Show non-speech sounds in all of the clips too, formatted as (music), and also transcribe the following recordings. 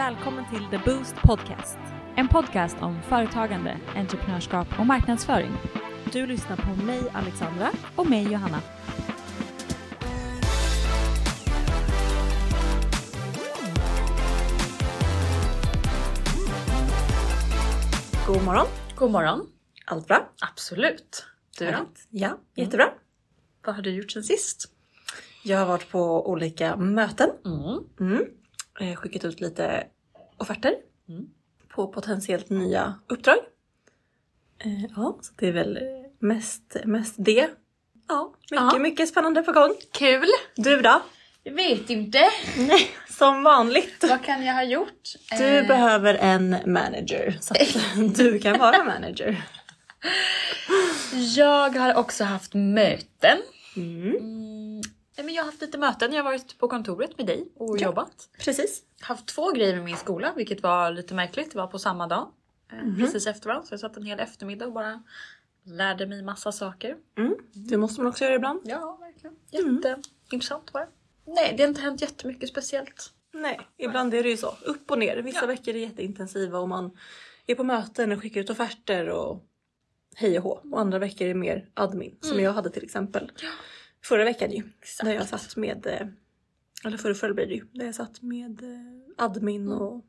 Välkommen till The Boost Podcast. En podcast om företagande, entreprenörskap och marknadsföring. Du lyssnar på mig Alexandra och mig Johanna. God morgon. God morgon. Allt bra? Absolut. Du då? Ja, jättebra. Vad har du gjort sen sist? Jag har varit på olika möten. Mm. Mm. Eh, Skickat ut lite offerter Mm. på potentiellt nya uppdrag. Eh, Ja, så det är väl mest, mest det. Ja, mycket, Ja. mycket spännande på gång. Kul! Du då? Jag vet inte. Nej, som vanligt. Vad kan jag ha gjort? Du Eh, behöver en manager så att (laughs) du kan vara manager. Jag har också haft möten. Mm. Mm. nej, Men jag har haft lite möten. Jag har varit på kontoret med dig och Ja. jobbat. Precis. Haft två grejer med min skola, vilket var lite märkligt. Det var på samma dag. eh, Precis efter varandra. Så jag satt en hel eftermiddag och bara lärde mig massa saker. Mm. Det måste man också göra ibland. Ja, verkligen. Jätteintressant var det. Nej, det har inte hänt jättemycket speciellt. Nej, ibland är det ju så. Upp och ner. Vissa Ja. veckor är jätteintensiva och man är på möten och skickar ut offerter och hej och hå. Och andra veckor är mer admin som jag hade till exempel förra veckan ju. Exakt. Där jag satt med, eh, eller förra förra blir det ju, där jag satt med eh, admin och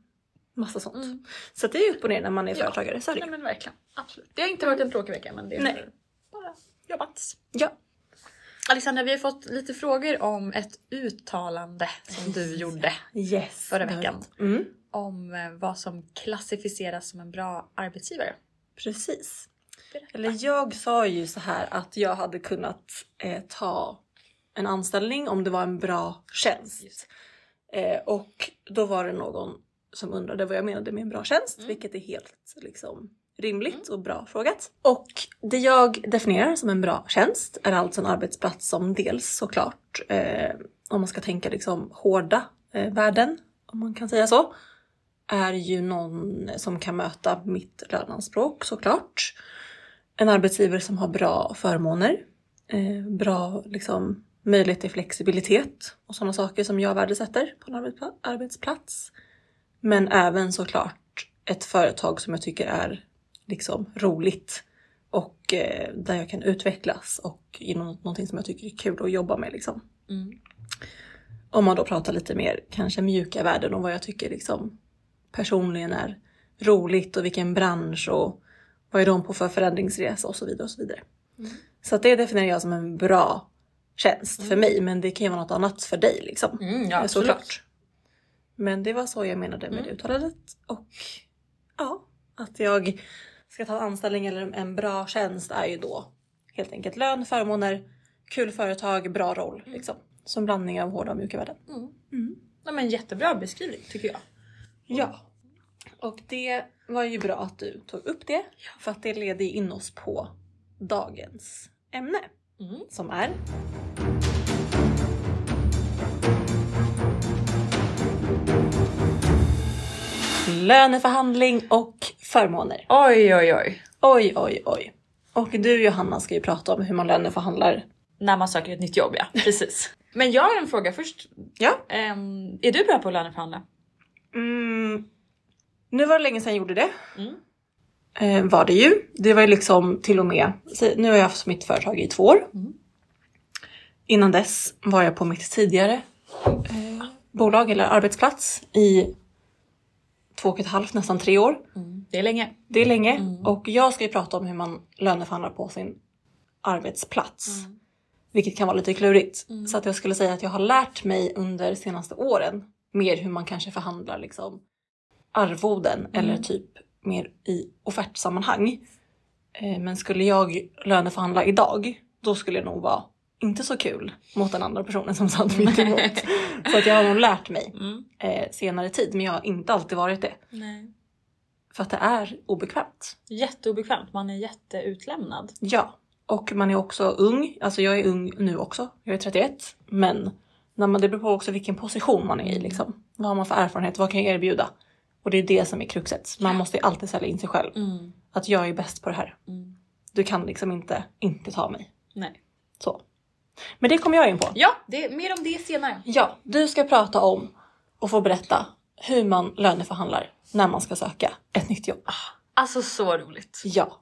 massa sånt. Mm. Så det är upp och ner när man är Ja. företagare. Så är det Nej men verkligen. Absolut. Det har inte varit en tråkig vecka men det har Nej. bara jobbats. Ja. Alexandra, vi har fått lite frågor om ett uttalande som du gjorde Yes. förra veckan. Mm. om eh, vad som klassificeras som en bra arbetsgivare. Precis. Berätta. Eller jag sa ju så här att jag hade kunnat eh, ta en anställning om det var en bra tjänst. Eh, och då var det någon som undrade vad jag menade med en bra tjänst, Mm. vilket är helt liksom, rimligt och bra frågat. Och det jag definierar som en bra tjänst är alltså en arbetsplats som dels såklart, eh, om man ska tänka liksom hårda eh, värden, om man kan säga så, är ju någon som kan möta mitt löneanspråk såklart. En arbetsgivare som har bra förmåner, eh, bra liksom, möjlighet till flexibilitet och sådana saker som jag värdesätter på en arbetspla- arbetsplats. Men även såklart ett företag som jag tycker är liksom roligt och eh, där jag kan utvecklas och inom någonting som jag tycker är kul att jobba med liksom. Mm. Om man då pratar lite mer kanske mjuka värden och vad jag tycker liksom personligen är roligt och vilken bransch och vad är de på för förändringsresa och så vidare och så vidare. Mm. Så det definierar jag som en bra tjänst för mig men det kan ju vara något annat för dig liksom. Mm, ja, Eh. Såklart. Men det var så jag menade med Mm. det uttalandet och ja, att jag ska ta en anställning eller en bra tjänst är ju då helt enkelt lön, förmåner, kul företag, bra roll liksom. Som blandning av hårda och mjuka värden. Mm. Mm. Ja, men jättebra beskrivning tycker jag. Ja. Och det var ju bra att du tog upp det. För att det leder in oss på dagens ämne. Mm. Som är... Löneförhandling och förmåner. Oj, oj, oj. Oj, oj, oj. Och du Johanna ska ju prata om hur man löneförhandlar. När man söker ett nytt jobb, ja. (laughs) Precis. Men jag har en fråga först. Ja. Ehm, är du bra på att löneförhandla? Nu var det länge sedan jag gjorde det. Mm. Eh, var det ju. Det var ju liksom till och med, nu har jag haft mitt företag i två år. Mm. Innan dess var jag på mitt tidigare eh, bolag eller arbetsplats i två och ett halvt, nästan tre år. Mm. Det är länge. Det är länge Mm. och jag ska ju prata om hur man löneförhandlar på sin arbetsplats. Mm. Vilket kan vara lite klurigt. Mm. Så att jag skulle säga att jag har lärt mig under de senaste åren mer hur man kanske förhandlar liksom arvoden eller typ mer i offertsammanhang. Eh, Men skulle jag löneförhandla idag, då skulle det nog vara inte så kul mot den andra personen som satt mitt emot. så att jag har nog lärt mig (laughs) Mm. eh, senare tid, men jag har inte alltid varit det. Nej. För att det är obekvämt. Jätteobekvämt, man är jätteutlämnad. Ja, och man är också ung. Alltså jag är ung nu också. Jag är 31. Men när man, det beror på också vilken position man är i. Liksom. Vad har man för erfarenhet? Vad kan jag erbjuda? Och det är det som är kruxet. Man måste ju alltid sälja in sig själv. Mm. Att jag är bäst på det här. Mm. Du kan liksom inte inte ta mig. Nej. Så. Men det kommer jag in på. Ja, det mer om det senare. Ja, du ska prata om och få berätta hur man löneförhandlar när man ska söka ett nytt jobb. Alltså så roligt. Ja.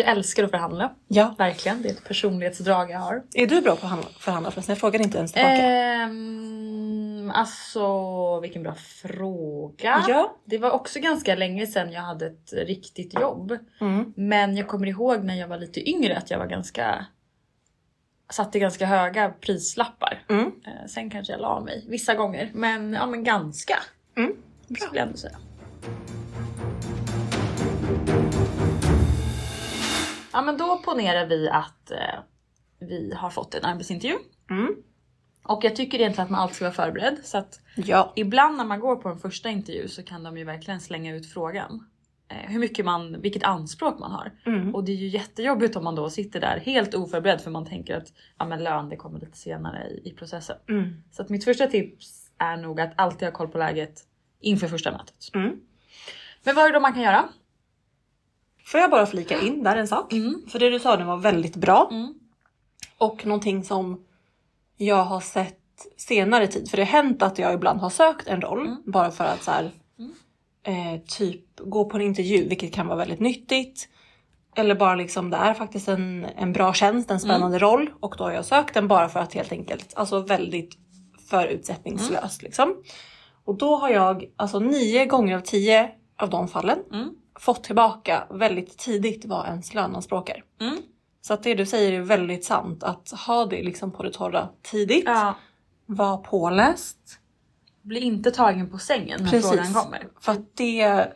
Jag älskar att förhandla. Ja. Verkligen. Det är ett personlighetsdrag jag har. Är du bra på att handla- förhandla förresten? Jag frågade inte ens tillbaka. Ehm, alltså vilken bra fråga. Ja. Det var också ganska länge sedan jag hade ett riktigt jobb. Mm. Men jag kommer ihåg när jag var lite yngre att jag var ganska satte ganska höga prislappar. Mm. Eh, sen kanske jag la mig vissa gånger. Men ja men ganska. Mm. Skulle jag ändå säga. Ja men då ponerar vi att eh, vi har fått en arbetsintervju. Mm. Och jag tycker egentligen att man alltid ska vara förberedd. Så att Ja. ibland när man går på en första intervju så kan de ju verkligen slänga ut frågan. Eh, hur mycket man, vilket anspråk man har. Mm. Och det är ju jättejobbigt om man då sitter där helt oförberedd för man tänker att ja, men lön det kommer lite senare i, i processen. Mm. Så att mitt första tips är nog att alltid ha koll på läget inför första mötet. Mm. Men vad är det då man kan göra? Får jag bara flika in där en sak? Mm. För det du sa nu var väldigt bra. Mm. Och någonting som jag har sett senare tid. För det har hänt att jag ibland har sökt en roll Mm. bara för att så här, Mm. eh, typ gå på en intervju, vilket kan vara väldigt nyttigt. Eller bara liksom det är faktiskt en, en bra tjänst, en spännande Mm. roll och då har jag sökt den bara för att helt enkelt, alltså väldigt förutsättningslöst liksom. Och då har jag alltså nio gånger av tio av de fallen Mm. Fått tillbaka väldigt tidigt vad ens löneanspråk är. Mm. Så att det du säger är väldigt sant. Att ha det liksom på det torra tidigt. Ja, Var påläst. bli inte tagen på sängen när Precis. frågan kommer. För att det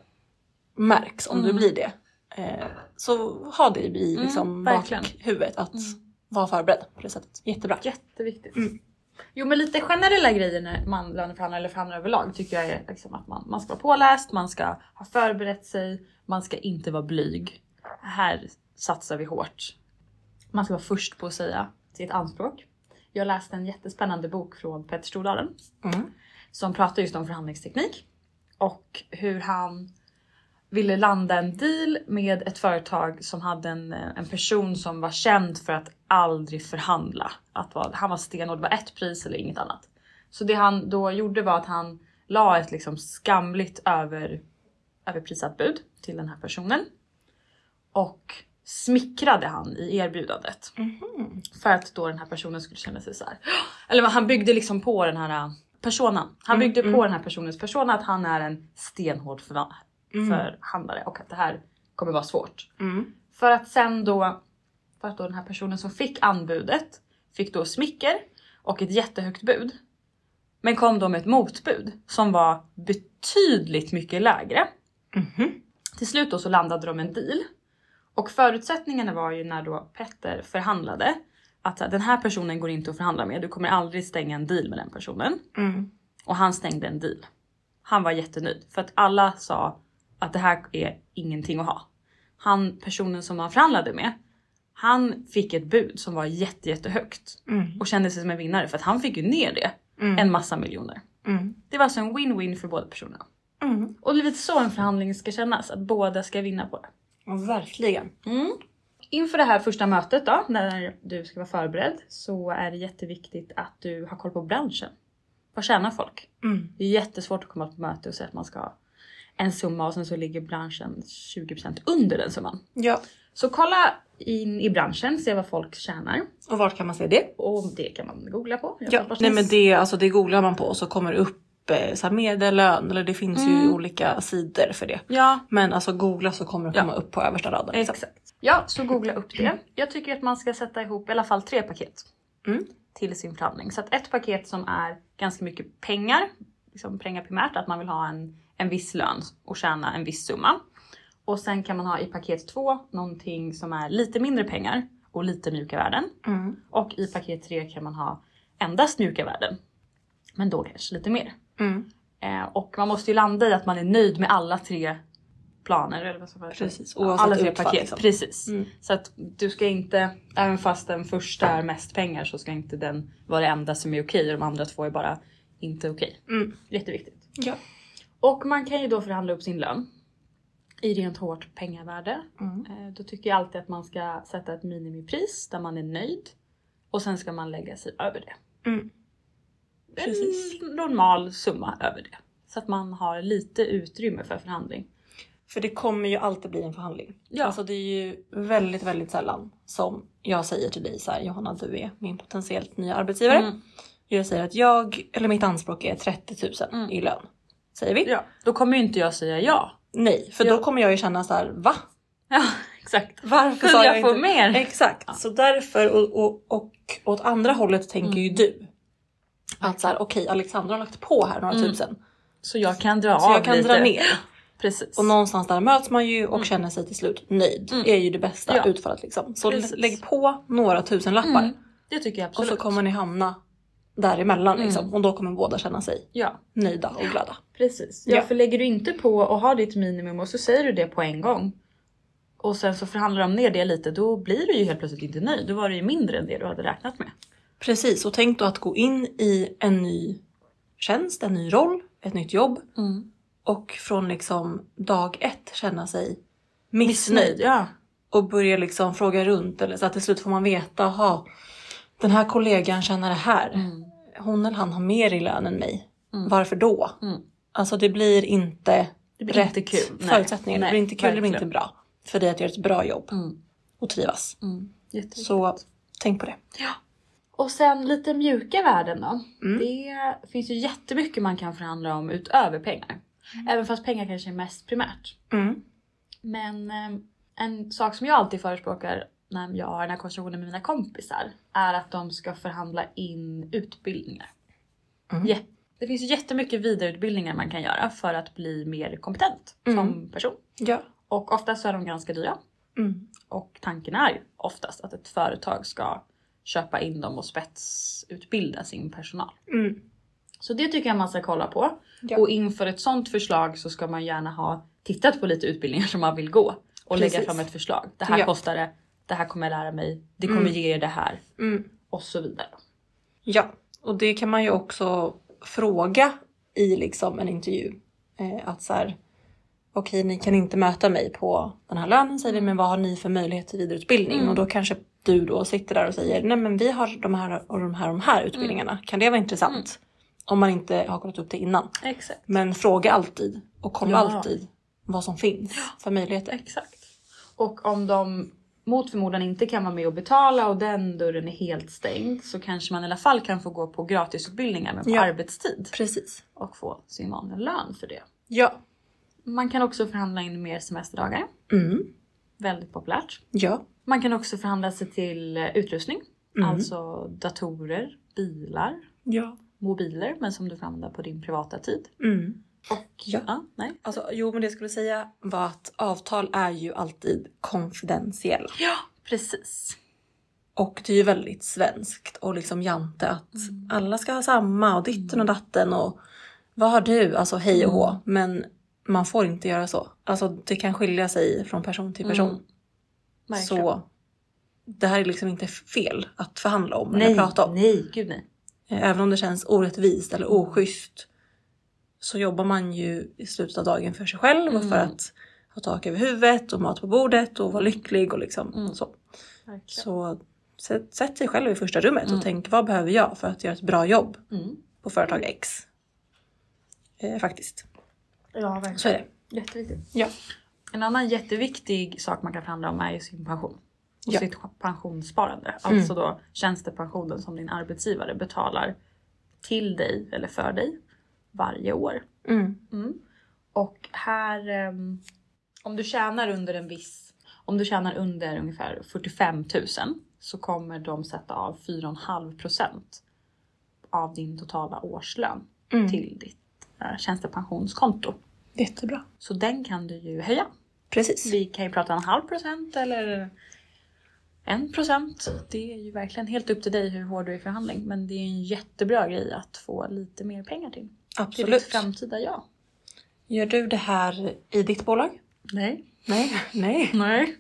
märks om du Mm. blir det. Eh, så ha det i Mm, liksom verkligen. bakhuvudet att Mm. vara förberedd på det sättet. Jättebra. Jätteviktigt. Jo men lite generella grejer när man löneförhandlar eller förhandlar överlag tycker jag är liksom att man, man ska vara påläst, man ska ha förberett sig, man ska inte vara blyg. Här satsar vi hårt. Man ska vara först på att säga sitt anspråk. Jag läste en jättespännande bok från Petter Stordalen Mm. som pratar just om förhandlingsteknik och hur han ville landa en deal med ett företag som hade en, en person som var känd för att aldrig förhandla. Att vara, han var stenhård, det var ett pris eller inget annat. Så det han då gjorde var att han la ett liksom skamligt över, överprisat bud till den här personen. Och smickrade han i erbjudandet. Mhm. För att då den här personen skulle känna sig så här. (gasps) Eller han byggde liksom på den här personan. Han Mm, byggde mm. på den här personens persona att han är en stenhård förva- Mm. förhandlare och att det här kommer vara svårt. Mm. För att sen då, för att då den här personen som fick anbudet fick då smicker och ett jättehögt bud. Men kom då med ett motbud som var betydligt mycket lägre. Mhm. Till slut då så landade de en deal. Och förutsättningarna var ju när då Petter förhandlade att den här personen går inte att förhandla med. Du kommer aldrig stänga en deal med den personen. Mm. Och han stängde en deal. Han var jättenöjd för att alla sa att det här är ingenting att ha. Han personen som han förhandlade med. Han fick ett bud som var jätte, jättehögt Mm. och kände sig som en vinnare för att han fick ju ner det Mm. en massa miljoner. Mm. Det var alltså en win-win för båda personerna. Mm. Och det är lite så en förhandling ska kännas, att båda ska vinna på det. Ja, verkligen. Mm. Inför det här första mötet då, när du ska vara förberedd, så är det jätteviktigt att du har koll på branschen. Vad tjänar folk? Mm. Det är jättesvårt att komma på möte och säga att man ska en summa och sen så ligger branschen 20% under den summan. Ja. Så kolla in i branschen, se vad folk tjänar. Och vart kan man se det? Och det kan man googla på. Jag Ja, nej men det, alltså det googlar man på och så kommer det upp eh, så här medellön eller det finns ju Mm. olika sidor för det. Ja, Men alltså googla så kommer det Ja. komma upp på översta raden. Liksom. exakt. Ja, så googla upp det. Jag tycker att man ska sätta ihop i alla fall tre paket Mm. till sin förhandling. Så att ett paket som är ganska mycket pengar, liksom pengar primärt, att man vill ha en, en viss lön och tjäna en viss summa. Och sen kan man ha i paket två någonting som är lite mindre pengar och lite mjuka värden. Mm. Och i paket tre kan man ha endast mjuka värden. Men då kanske lite mer. Mm. Eh, och man måste ju landa i att man är nöjd med alla tre planer. Eller vad säga? Precis, oavsett alla tre utfall, paket. liksom. Precis. Mm. Så att du ska inte, även fast den första är mest pengar så ska inte den vara det enda som är okej och de andra två är bara inte okej. Mm. Jätteviktigt. Ja. Och man kan ju då förhandla upp sin lön i rent hårt pengavärde. Mm. Eh, Då tycker jag alltid att man ska sätta ett minimipris där man är nöjd och sen ska man lägga sig över det. Mm. Precis. En normal summa över det. Så att man har lite utrymme för förhandling. För det kommer ju alltid bli en förhandling. Ja. Alltså det är ju väldigt, väldigt sällan som jag säger till dig så här, Johanna du är min potentiellt nya arbetsgivare. Mm. Jag säger att jag, eller mitt anspråk är 30 000 Mm. i lön. Säger vi? Ja, då kommer ju inte jag säga ja. Nej, för Ja. då kommer jag ju känna så här, va? Ja, (laughs) exakt. Varför sa jag jag inte? mer? Exakt, så därför och, och, och åt andra hållet tänker ju Mm. du. Att så här, okej Alexandra har lagt på här några Mm. tusen. Så jag kan dra Så av jag kan lite. dra ner. (laughs) Precis. Och någonstans där möts man ju och Mm. känner sig till slut nöjd. Mm. är ju det bästa Ja. utfallet liksom. Så Precis. lägg på några tusen lappar Mm, det tycker jag och absolut. så kommer ni hamna däremellan liksom. Mm. Och då kommer båda känna sig Ja, nöjda och glada. precis. Ja, Ja. för lägger du inte på och har ditt minimum och så säger du det på en gång. Och sen så förhandlar de ner det lite, då blir du ju helt plötsligt inte nöjd. Då var det ju mindre än det du hade räknat med. Precis, och tänk då att gå in i en ny tjänst, en ny roll, ett nytt jobb och från liksom dag ett känna sig missnöjd. Ja. Och börja liksom fråga runt eller så att till slut får man veta, aha, den här kollegan känner det här. Mm. Hon eller han har mer i lön än mig. Mm. Varför då? Mm. Alltså det blir inte Det blir rätt inte kul. Förutsättningar. Nej, det blir inte kul, det blir verkligen. inte bra. För dig att göra ett bra jobb Mm. och trivas. Mm. Så tänk på det. Och sen lite mjuka värden då. Mm. Det finns ju jättemycket man kan förhandla om utöver pengar. Även fast pengar kanske är mest primärt. Men eh, en sak som jag alltid förespråkar när jag har den här konversationen med mina kompisar är att de ska förhandla in utbildningar. Mm. Ja, det finns ju jättemycket vidareutbildningar man kan göra för att bli mer kompetent Mm. som person. Ja. Och oftast så är de ganska dyra. Mm. Och tanken är oftast att ett företag ska köpa in dem och spetsutbilda sin personal. Mm. Så det tycker jag man ska kolla på. Ja. Och inför ett sånt förslag så ska man gärna ha tittat på lite utbildningar som man vill gå. Och lägga Precis. fram ett förslag. Det här Ja. kostar det, det här kommer jag lära mig, det kommer Mm. ge er det här Mm. och så vidare. Ja, och det kan man ju också fråga i liksom en intervju. Eh, att så här, okej ni kan inte möta mig på den här lönen säger vi, men vad har ni för möjlighet till vidareutbildning? Mm. Och då kanske du då sitter där och säger, nej men vi har de här och de här och de här utbildningarna. Kan det vara intressant? Om man inte har kollat upp det innan. Exakt. Men fråga alltid och kolla Ja. alltid vad som finns för möjligheter. Exakt. Och om de mot förmodan inte kan vara med och betala och den dörren är helt stängd så kanske man i alla fall kan få gå på gratisutbildningar men på Ja. arbetstid Precis. och få sin vanliga lön för det. Ja. Man kan också förhandla in mer semesterdagar. Mm. Väldigt populärt. Ja. Man kan också förhandla sig till eh, utrustning. Mm. Alltså datorer, bilar, Ja. mobiler men som du får använda på din privata tid. Mm. Och Ja. ja nej. Alltså, jo men det jag skulle säga var att avtal är ju alltid konfidentiella. Ja, precis. Och det är ju väldigt svenskt och liksom jante att alla ska ha samma och ditten och datten och vad har du? Alltså hej och hå. Men man får inte göra så. Alltså det kan skilja sig från person till person. Mm. Så det här är liksom inte fel att förhandla om nej, eller prata om. nej, gud nej. Även om det känns orättvist eller oschysst så jobbar man ju i slutet av dagen för sig själv och för Mm. att ha tak över huvudet och mat på bordet och vara lycklig och liksom Mm. så. Verkligen. Så sätt, sätt dig själv i första rummet Mm. och tänk vad behöver jag för att göra ett bra jobb Mm. på företag X? Eh, faktiskt. Ja, verkligen. Så är det. Jätteviktigt. Ja. En annan jätteviktig sak man kan förhandla om är ju sin pension. Och Ja. sitt pensionssparande. Mm. Alltså då tjänstepensionen som din arbetsgivare betalar till dig eller för dig varje år. Mm. Mm. Och här, ehm, om du tjänar under en viss, om du tjänar under ungefär 45 000 så kommer de sätta av 4,5 procent av din totala årslön Mm. till ditt eh, tjänstepensionskonto. Jättebra. Så den kan du ju höja. Precis. Vi kan ju prata en halv procent eller en procent. Det är ju verkligen helt upp till dig hur hård du är i förhandling. Men det är en jättebra grej att få lite mer pengar till. Till ditt Absolut. framtida jag. Gör du det här i ditt bolag? Nej. Nej. Nej. (laughs) Nej.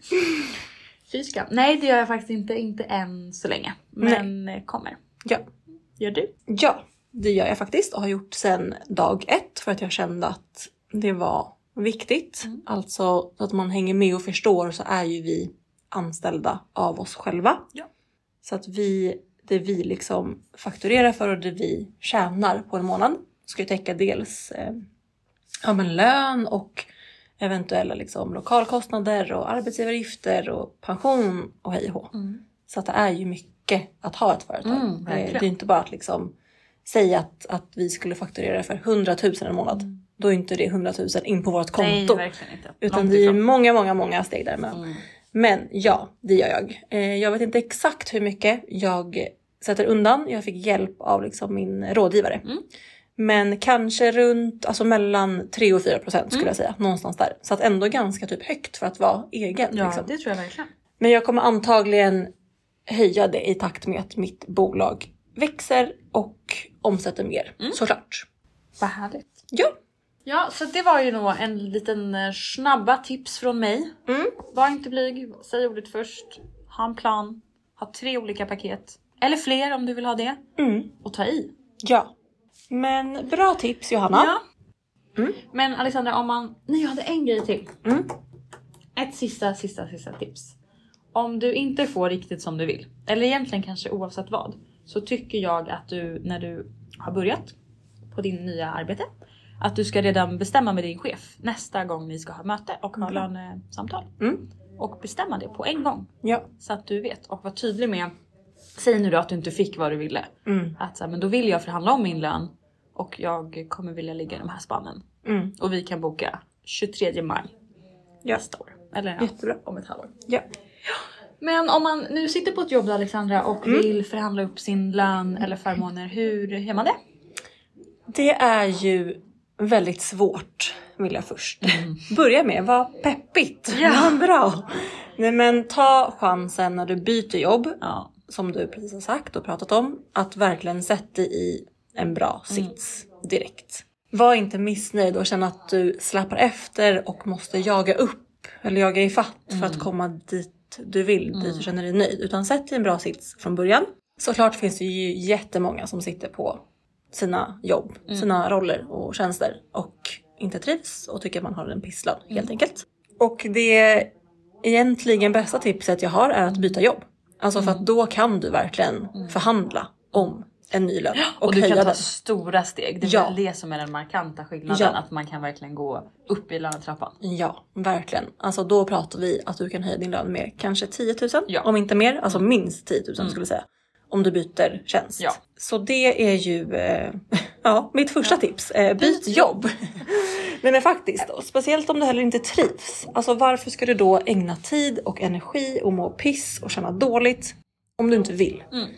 Fy skam. Nej det gör jag faktiskt inte, inte än så länge. Men eh, kommer. Ja. Gör du? Ja, det gör jag faktiskt och har gjort sedan dag ett för att jag kände att det var viktigt. Mm. Alltså så att man hänger med och förstår så är ju vi anställda av oss själva. Ja. Så att vi, det vi liksom fakturerar för och det vi tjänar på en månad ska ju täcka dels eh, ja, men lön och eventuella liksom, lokalkostnader och arbetsgivaravgifter och pension och hej och hå. Så att det är ju mycket att ha ett företag. Mm, det, verkligen. det är inte bara att liksom säga att, att vi skulle fakturera för 100 000 en månad. Då är inte det 100 000 in på vårt Mm. Nej, konto. verkligen inte. utan det är många, många, många steg däremellan. Mm. Men ja, det gör jag. Eh, jag vet inte exakt hur mycket jag sätter undan. Jag fick hjälp av liksom min rådgivare. Men kanske runt, alltså mellan 3 och 4 procent skulle Mm. jag säga. Någonstans där. Så att ändå ganska typ högt för att vara egen. Ja, liksom. det tror jag verkligen. Men jag kommer antagligen höja det i takt med att mitt bolag växer och omsätter mer. Mm. Såklart. Vad härligt. Ja. Ja, så det var ju nog en liten eh, snabba tips från mig. Mm. Var inte blyg, säg ordet först. Ha en plan. Ha tre olika paket. Eller fler om du vill ha det. Mm. Och ta i. Ja. Men bra tips Johanna. Ja. Mm. Men Alexandra, om man... Nej, jag hade en grej till. Mm. Ett sista, sista, sista tips. Om du inte får riktigt som du vill, eller egentligen kanske oavsett vad, så tycker jag att du när du har börjat på din nya arbete, att du ska redan bestämma med din chef nästa gång ni ska ha möte och ha Bra. lönesamtal. Mm. Och bestämma det på en gång Ja. så att du vet och var tydlig med. Säg nu då att du inte fick vad du ville. Mm. Att så här, men då vill jag förhandla om min lön och jag kommer vilja ligga i de här spannen. Mm. Och vi kan boka 23 maj Ja. nästa år. Eller Jättebra. om ett halvår. Ja. Men om man nu sitter på ett jobb Alexandra och Mm. vill förhandla upp sin lön eller förmåner, hur gör man det? Det är ju väldigt svårt vill jag först Mm. börja med. Vad peppigt! Ja. Vad bra! Nej men ta chansen när du byter jobb, Ja. som du precis har sagt och pratat om, att verkligen sätta dig i en bra Mm. sits direkt. Var inte missnöjd och känn att du släpar efter och måste jaga upp eller jaga ifatt för Mm. att komma dit du vill, dit du känner dig nöjd. Utan sätt dig i en bra sits från början. Såklart finns det ju jättemånga som sitter på sina jobb, Mm. sina roller och tjänster och inte trivs och tycker att man har en pisslön Mm. helt enkelt. Och det egentligen bästa tipset jag har är att byta jobb. Alltså för Mm. att då kan du verkligen förhandla om en ny lön och, Och, du kan ta den. stora steg. Det är Ja. väl det som är den markanta skillnaden. Ja. Att man kan verkligen gå upp i lönetrappan. Ja, verkligen. Alltså då pratar vi att du kan höja din lön med kanske 10 000 Ja. om inte mer. Alltså minst 10 000 skulle jag säga. Om du byter tjänst. Ja. Så det är ju eh, (laughs) ja, mitt första tips. Eh, byt jobb. (laughs) Nej men faktiskt, och speciellt om du heller inte trivs. Alltså varför ska du då ägna tid och energi och må piss och känna dåligt om du inte vill? Mm.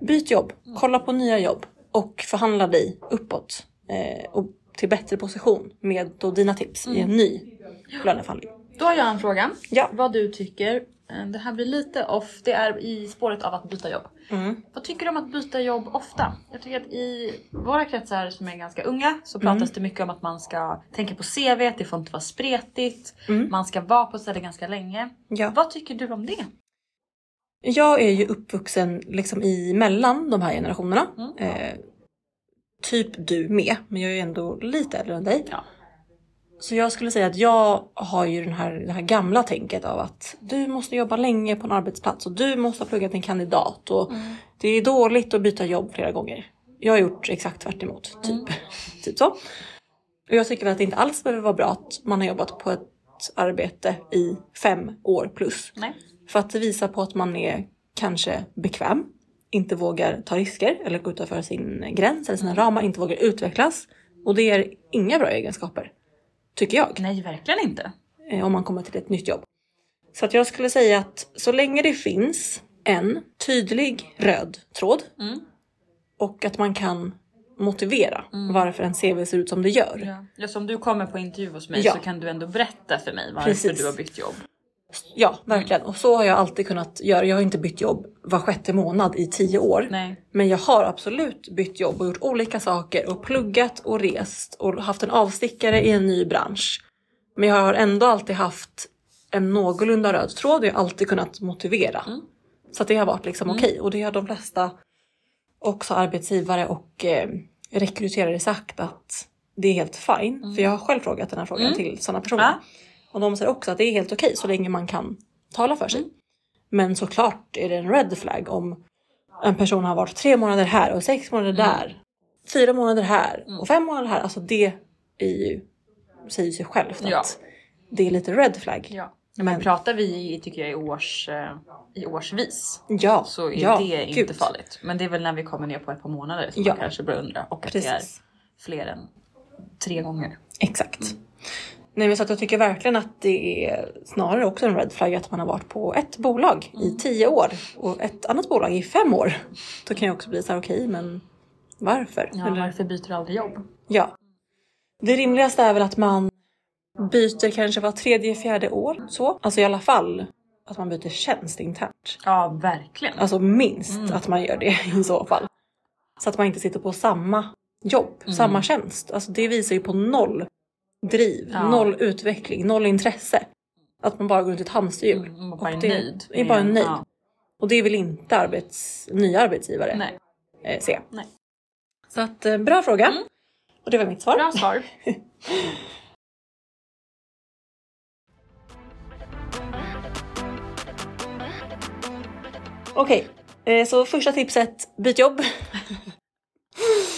Byt jobb, kolla på nya jobb och förhandla dig uppåt eh, och till bättre position med då dina tips i en ny löneförhandling. Då har jag en fråga. Ja. Vad du tycker. Eh, Det här blir lite off. Det är i spåret av att byta jobb. Mm. Vad tycker du om att byta jobb ofta? Jag tycker att i våra kretsar som är ganska unga så pratas det mycket om att man ska tänka på CV, det får inte vara spretigt, Mm. man ska vara på ett ställe ganska länge. Ja. Vad tycker du om det? Jag är ju uppvuxen liksom i mellan de här generationerna. Mm. Eh, typ du med, men jag är ju ändå lite äldre än dig. Ja. Så jag skulle säga att jag har ju den här, det här gamla tänket av att du måste jobba länge på en arbetsplats och du måste ha pluggat en kandidat och det är dåligt att byta jobb flera gånger. Jag har gjort exakt tvärt emot, typ. (laughs) typ så. Och jag tycker väl att det inte alls behöver vara bra att man har jobbat på ett arbete i fem år plus. Nej. För att det visar på att man är kanske bekväm, inte vågar ta risker eller gå utanför sin gräns eller sina ramar, inte vågar utvecklas. Och det är inga bra egenskaper. Tycker jag. Nej, verkligen inte. eh, Om man kommer till ett nytt jobb. Så att jag skulle säga att så länge det finns en tydlig röd tråd Mm. och att man kan motivera varför en CV ser ut som det gör. Ja. Ja, så om du kommer på intervju hos mig Ja. så kan du ändå berätta för mig varför Precis. du har bytt jobb. Ja, verkligen. Och så har jag alltid kunnat göra. Jag har inte bytt jobb var sjätte månad i tio år. Nej. Men jag har absolut bytt jobb och gjort olika saker och pluggat och rest och haft en avstickare i en ny bransch. Men jag har ändå alltid haft en någorlunda röd tråd och jag har alltid kunnat motivera. Mm. Så det har varit liksom okej och det har de flesta också arbetsgivare och eh, rekryterare sagt att det är helt fine. För jag har själv frågat den här frågan Mm. till sådana personer. Ja. Och de säger också att det är helt okej så länge man kan tala för sig. Mm. Men såklart är det en red flag om en person har varit tre månader här och sex månader Mm. där. Fyra månader här och fem månader här. Alltså det är ju säger sig självt Ja. att det är lite red flag. Ja. Men- Men pratar vi i, tycker jag i, års, eh, i årsvis Ja, så är ja, det inte gud. farligt. Men det är väl när vi kommer ner på ett par månader som Ja. man kanske börjar undra. Och att det är Precis. fler än tre gånger. Exakt. Nej men så att jag tycker verkligen att det är snarare också en red flag att man har varit på ett bolag i tio år och ett annat bolag i fem år. Då kan jag också bli så här okej men varför? Ja, Eller- varför byter du aldrig jobb? Ja. Det rimligaste är väl att man byter kanske var tredje, fjärde år. Så. Alltså i alla fall att man byter tjänst internt. Ja, verkligen. Alltså minst Mm. att man gör det (laughs) i så fall. Så att man inte sitter på samma jobb, Mm. samma tjänst. Alltså det visar ju på noll driv, Ja. noll utveckling, noll intresse. Att man bara går runt i ett hamsterhjul. Mm, Och bara är det- nöjd. är bara med- nöjd. Ja. Och det vill inte arbets, nya arbetsgivare Nej, eh, se. Nej. Så att eh, bra fråga. Mm. Och det var mitt svar. bra svar. (laughs) Okej, eh, så första tipset, byt jobb. (laughs)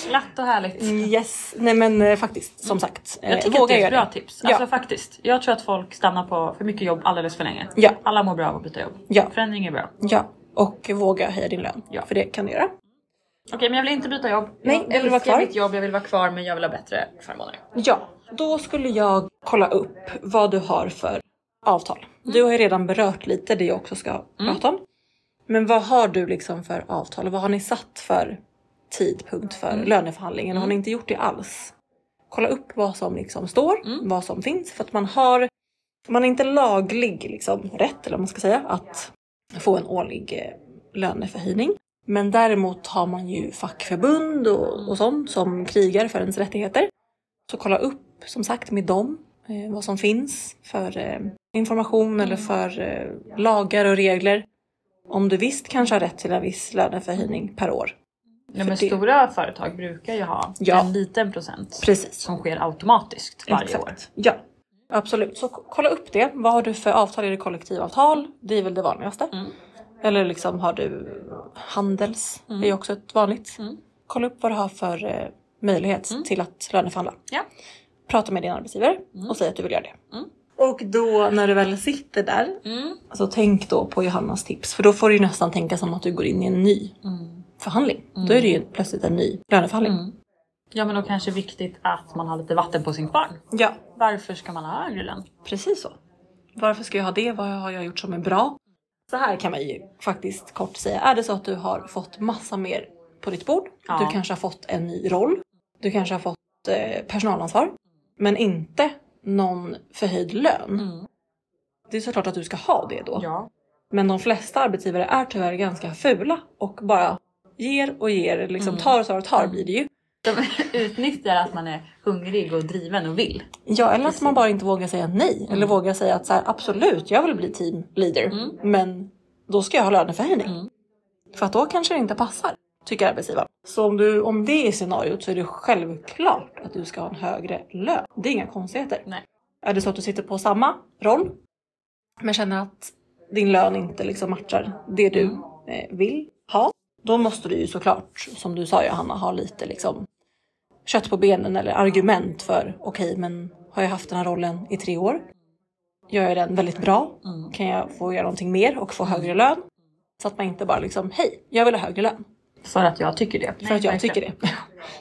Glatt och härligt. Yes, nej men eh, faktiskt som sagt. eh, Jag tycker att våga det är ett bra det. tips. Ja. Alltså faktiskt. Jag tror att folk stannar på för mycket jobb alldeles för länge. Ja. Alla mår bra av att byta jobb. Ja. Förändring är bra. Ja, och våga höja din lön. Ja. För det kan du göra. Okej, men jag vill inte byta jobb. Nej, jag jag vill vara kvar. mitt jobb, jag vill vara kvar men jag vill ha bättre förmåner. Ja, då skulle jag kolla upp vad du har för avtal. Du har ju redan berört lite det jag också ska prata om. Men vad har du liksom för avtal och vad har ni satt för tidpunkt för löneförhandlingen? Har ni inte gjort det alls? Kolla upp vad som liksom står, vad som finns för att man har man är inte laglig liksom rätt eller vad man ska säga att få en årlig eh, löneförhöjning. Men däremot har man ju fackförbund och, och sånt som krigar för ens rättigheter. Så kolla upp som sagt med dem eh, vad som finns för eh, information eller för eh, lagar och regler. Om du visst kanske har rätt till en viss löneförhöjning per år. Ja, men det- stora företag brukar ju ha Ja. en liten procent Precis. som sker automatiskt varje år. Exakt. Ja, absolut. Så kolla upp det. Vad har du för avtal? Är det kollektivavtal? Det är väl det vanligaste. Mm. Eller liksom har du Handels? Det är också ett vanligt. Mm. Kolla upp vad du har för eh, möjlighet till att löneförhandla. Ja. Prata med din arbetsgivare och säg att du vill göra det. Mm. Och då när du väl sitter där, Mm. så tänk då på Johannas tips. För då får du nästan tänka som att du går in i en ny Mm. förhandling. Då är det ju plötsligt en ny löneförhandling. Mm. Ja men då kanske det är viktigt att man har lite vatten på sin kvarn. Ja, Varför ska man ha högre lön? Precis så. Varför ska jag ha det? Vad har jag gjort som är bra? Så här kan man ju faktiskt kort säga. Är det så att du har fått massa mer på ditt bord? Ja. Du kanske har fått en ny roll. Du kanske har fått eh, personalansvar. Men inte någon förhöjd lön. Mm. Det är såklart att du ska ha det då. Ja. Men de flesta arbetsgivare är tyvärr ganska fula och bara ger och ger. Liksom Mm. tar och tar och tar blir det ju. De (laughs) utnyttjar att man är hungrig och driven och vill. Ja, eller att man bara inte vågar säga nej. Eller Mm. vågar säga att så här, absolut, jag vill bli team leader. Mm. Men då ska jag ha löneförhöjning. Mm. För att då kanske det inte passar, tycker arbetsgivaren. Så om, du, om det är scenariot så är det självklart att du ska ha en högre lön. Det är inga konstigheter. Nej. Är det så att du sitter på samma roll men känner att din lön inte liksom matchar det du Mm. eh, vill ha. Då måste du ju såklart, som du sa Johanna, ha lite liksom kött på benen eller argument för okej, men har jag haft den här rollen i tre år? Gör jag den väldigt bra? Mm. Kan jag få göra någonting mer och få högre lön? Så att man inte bara liksom, hej, jag vill ha högre lön. För att jag tycker det. För att jag tycker det.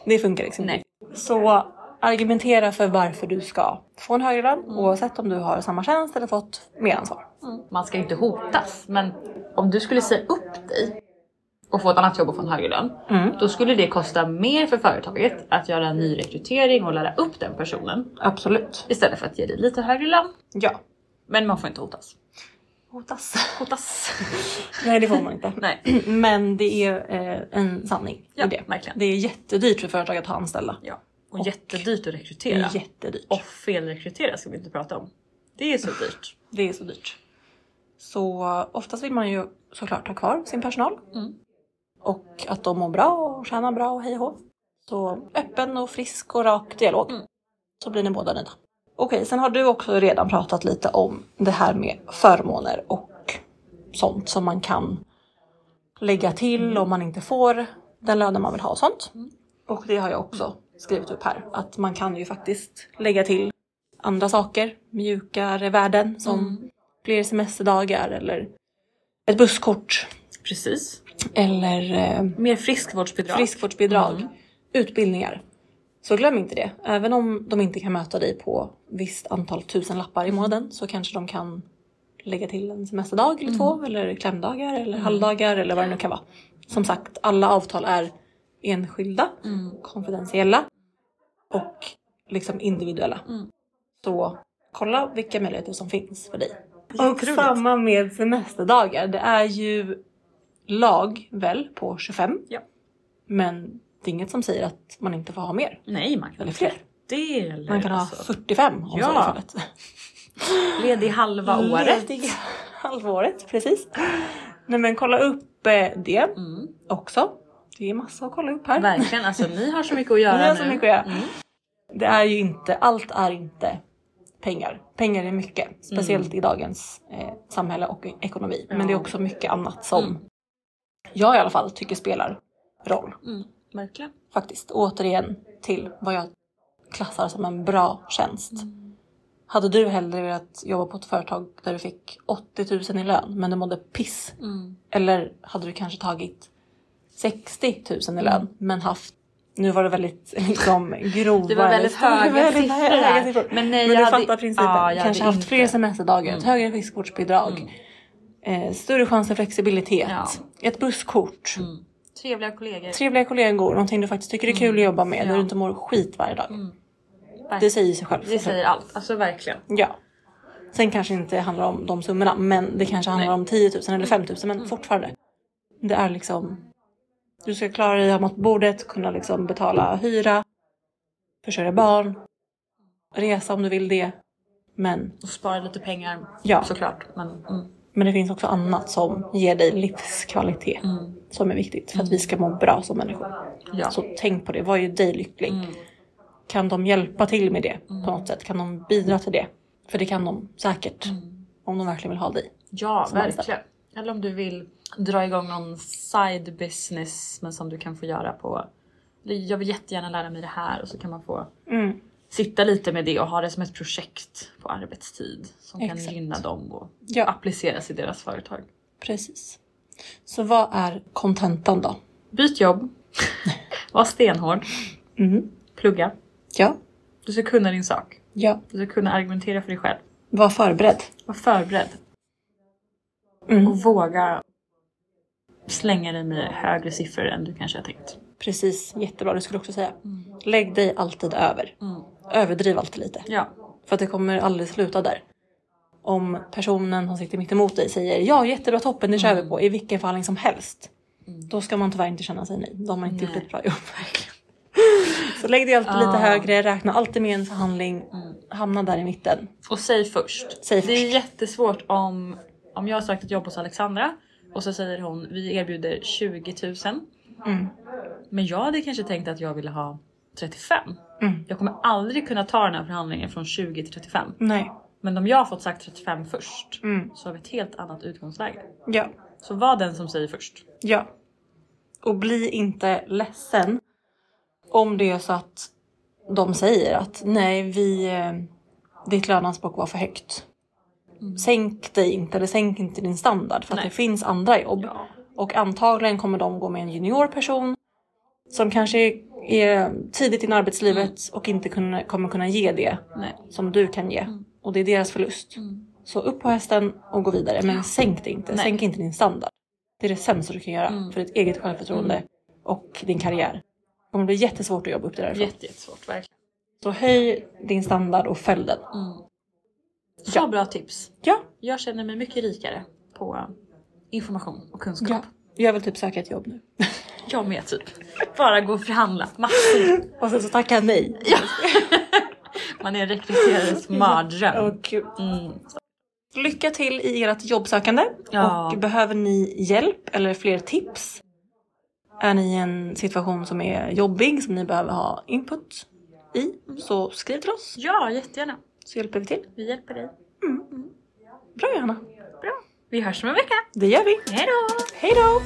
Det funkar liksom inte. Så argumentera för varför du ska få en högre lön oavsett om du har samma tjänst eller fått mer ansvar. Mm. Man ska ju inte hotas. Men om du skulle säga upp dig och få ett annat jobb och få en högre lön. Mm. Då skulle det kosta mer för företaget att göra en ny rekrytering och lära upp den personen. Absolut. Istället för att ge dig lite högre lön. Ja. Men man får inte hotas. Hotas. Hotas. (laughs) Nej det får man inte. (laughs) Nej. (clears throat) Men det är eh, en sanning Ja, i det. verkligen. Det är jättedyrt för företag att ha anställda. Ja. Och, Och- jättedyrt att rekrytera. jättedyrt. Och felrekrytera ska vi inte prata om. Det är så (laughs) dyrt. Det är så dyrt. Så oftast vill man ju såklart ha kvar sin personal. Mm. Och att de mår bra och tjänar bra och hej och. Så öppen och frisk och rak dialog. Mm. Så blir ni båda nöjda. Okej, sen har du också redan pratat lite om det här med förmåner och sånt som man kan lägga till om man inte får den lönen man vill ha och sånt. Mm. Och det har jag också skrivit upp här. Att man kan ju faktiskt lägga till andra saker, mjukare värden som Mm. fler semesterdagar eller ett busskort Precis. Eller eh, Mer friskvårdsbidrag. friskvårdsbidrag, Mm. utbildningar. Så glöm inte det. Även om de inte kan möta dig på visst antal tusen lappar i månaden så kanske de kan lägga till en semesterdag eller två eller klämdagar eller halvdagar eller vad det nu kan vara. Som sagt, alla avtal är enskilda, Mm. konfidentiella och liksom individuella. Mm. Så kolla vilka möjligheter som finns för dig. Och samma med semesterdagar. Det är ju lag väl på 25. Ja. Men det är inget som säger att man inte får ha mer. Nej, man kan Eller fler. 30 eller Man kan ha alltså, 45 om så är Ja. fallet. ledig halva året. Ledig halvåret, precis. Nej men kolla upp eh, det Mm. också. Det är massa att kolla upp här. Verkligen, alltså ni har så mycket att göra (laughs) Ni har nu. så mycket att göra. Mm. Det är ju inte, allt är inte pengar. Pengar är mycket, speciellt i dagens eh, samhälle och ekonomi. Men Ja. det är också mycket annat som Mm. Jag i alla fall tycker spelar roll. Mm. Verkligen. Faktiskt. Återigen till vad jag klassar som en bra tjänst. Hade du hellre velat jobba på ett företag där du fick 80 000 i lön men du mådde piss? Mm. Eller hade du kanske tagit 60 000 i lön men haft nu var det väldigt (laughs) liksom grova. Det var väldigt höga väldigt höga siffror. Men nej, Men jag du hade- fattar principen. Ja, kanske haft inte- fler semesterdagar, ett Mm. högre friskvårdsbidrag, eh, större chans till flexibilitet, Ja. ett busskort, Mm. Trevliga kollegor. trevliga kollegor, någonting du faktiskt tycker är kul att jobba med, Ja. där du inte mår skit varje dag. Mm. Det säger sig själv. Det säger allt, alltså verkligen. Ja. Sen kanske inte handlar om de summorna, men det kanske handlar Nej. om 10 000 eller 5 000, men Mm. fortfarande. Det är liksom, du ska klara dig, ha mat på bordet, kunna liksom betala hyra, försörja barn, resa om du vill det. Men, Och spara lite pengar ja, såklart. Men, mm. Men det finns också annat som ger dig livskvalitet Mm. som är viktigt för att vi ska må bra som människor. Ja. Så tänk på det, vad gör dig lycklig? Mm. Kan de hjälpa till med det på något sätt? Kan de bidra till det? För det kan de säkert Mm. om de verkligen vill ha dig. Ja, verkligen. Eller om du vill dra igång någon side business men som du kan få göra på... Jag vill jättegärna lära mig det här och så kan man få Mm. Sitta lite med det och ha det som ett projekt på arbetstid som Exakt. kan gynna dem och Ja, appliceras i deras företag. precis. Så vad är kontentan då? Byt jobb. (laughs) Var stenhård. Mm. Plugga. Ja, Du ska kunna din sak. ja. Du ska kunna argumentera för dig själv. Var förberedd. Var förberedd. Mm. Och våga slänga dig med högre siffror än du kanske har tänkt. Precis, jättebra. Det skulle jag också säga. Mm. Lägg dig alltid över. Mm. Överdriv alltid lite. Ja. För att det kommer aldrig sluta där. Om personen som sitter mitt emot dig säger ja jättebra toppen det kör vi på i vilken förhandling som helst. Mm. Då ska man tyvärr inte känna sig nöjd. Då har man inte gjort Nej. ett bra jobb. (laughs) Så lägg dig alltid lite Ja. högre, räkna alltid med en förhandling. Mm. Hamna där i mitten. Och säg först. Säg Det är först. jättesvårt om, om jag har sökt ett jobb hos Alexandra och så säger hon vi erbjuder 20 000. Mm. Men jag hade kanske tänkt att jag ville ha 35. Mm. Jag kommer aldrig kunna ta den här förhandlingen från 20 till 35. Nej. Men om jag har fått sagt 35 först Mm. så har vi ett helt annat utgångsläge. Ja. Så var den som säger först. Ja. Och bli inte ledsen om det är så att de säger att nej, vi, eh, ditt löneanspråk var för högt. Sänk dig inte eller sänk inte din standard för att Nej. det finns andra jobb. Ja. Och antagligen kommer de gå med en junior person som kanske är tidigt in i arbetslivet och inte kunna, kommer kunna ge det Nej. som du kan ge. Och det är deras förlust. Mm. Så upp på hästen och gå vidare. Men sänk det inte. Nej. Sänk inte din standard. Det är det sämsta du kan göra Mm. för ditt eget självförtroende och din karriär. Det kommer bli jättesvårt att jobba upp det därifrån. Jätte, jättesvårt verkligen. Så höj din standard och följ den. Mm. Så Ja. bra tips. Ja, Jag känner mig mycket rikare på information och kunskap. ja. Jag vill typ söka ett jobb nu. (laughs) Jag med typ. Bara gå och förhandla massor. Och sen så tackar jag nej. (laughs) Man är rekryterares (laughs) mardröm. Mm. Lycka till i ert jobbsökande. Ja. Och behöver ni hjälp eller fler tips? Är ni i en situation som är jobbig som ni behöver ha input i så skriv till oss Ja, jättegärna. så hjälper vi till. Vi hjälper dig. Bra Johanna, Bra. Vi hörs om en vecka. det gör vi. Hej då! Hej då!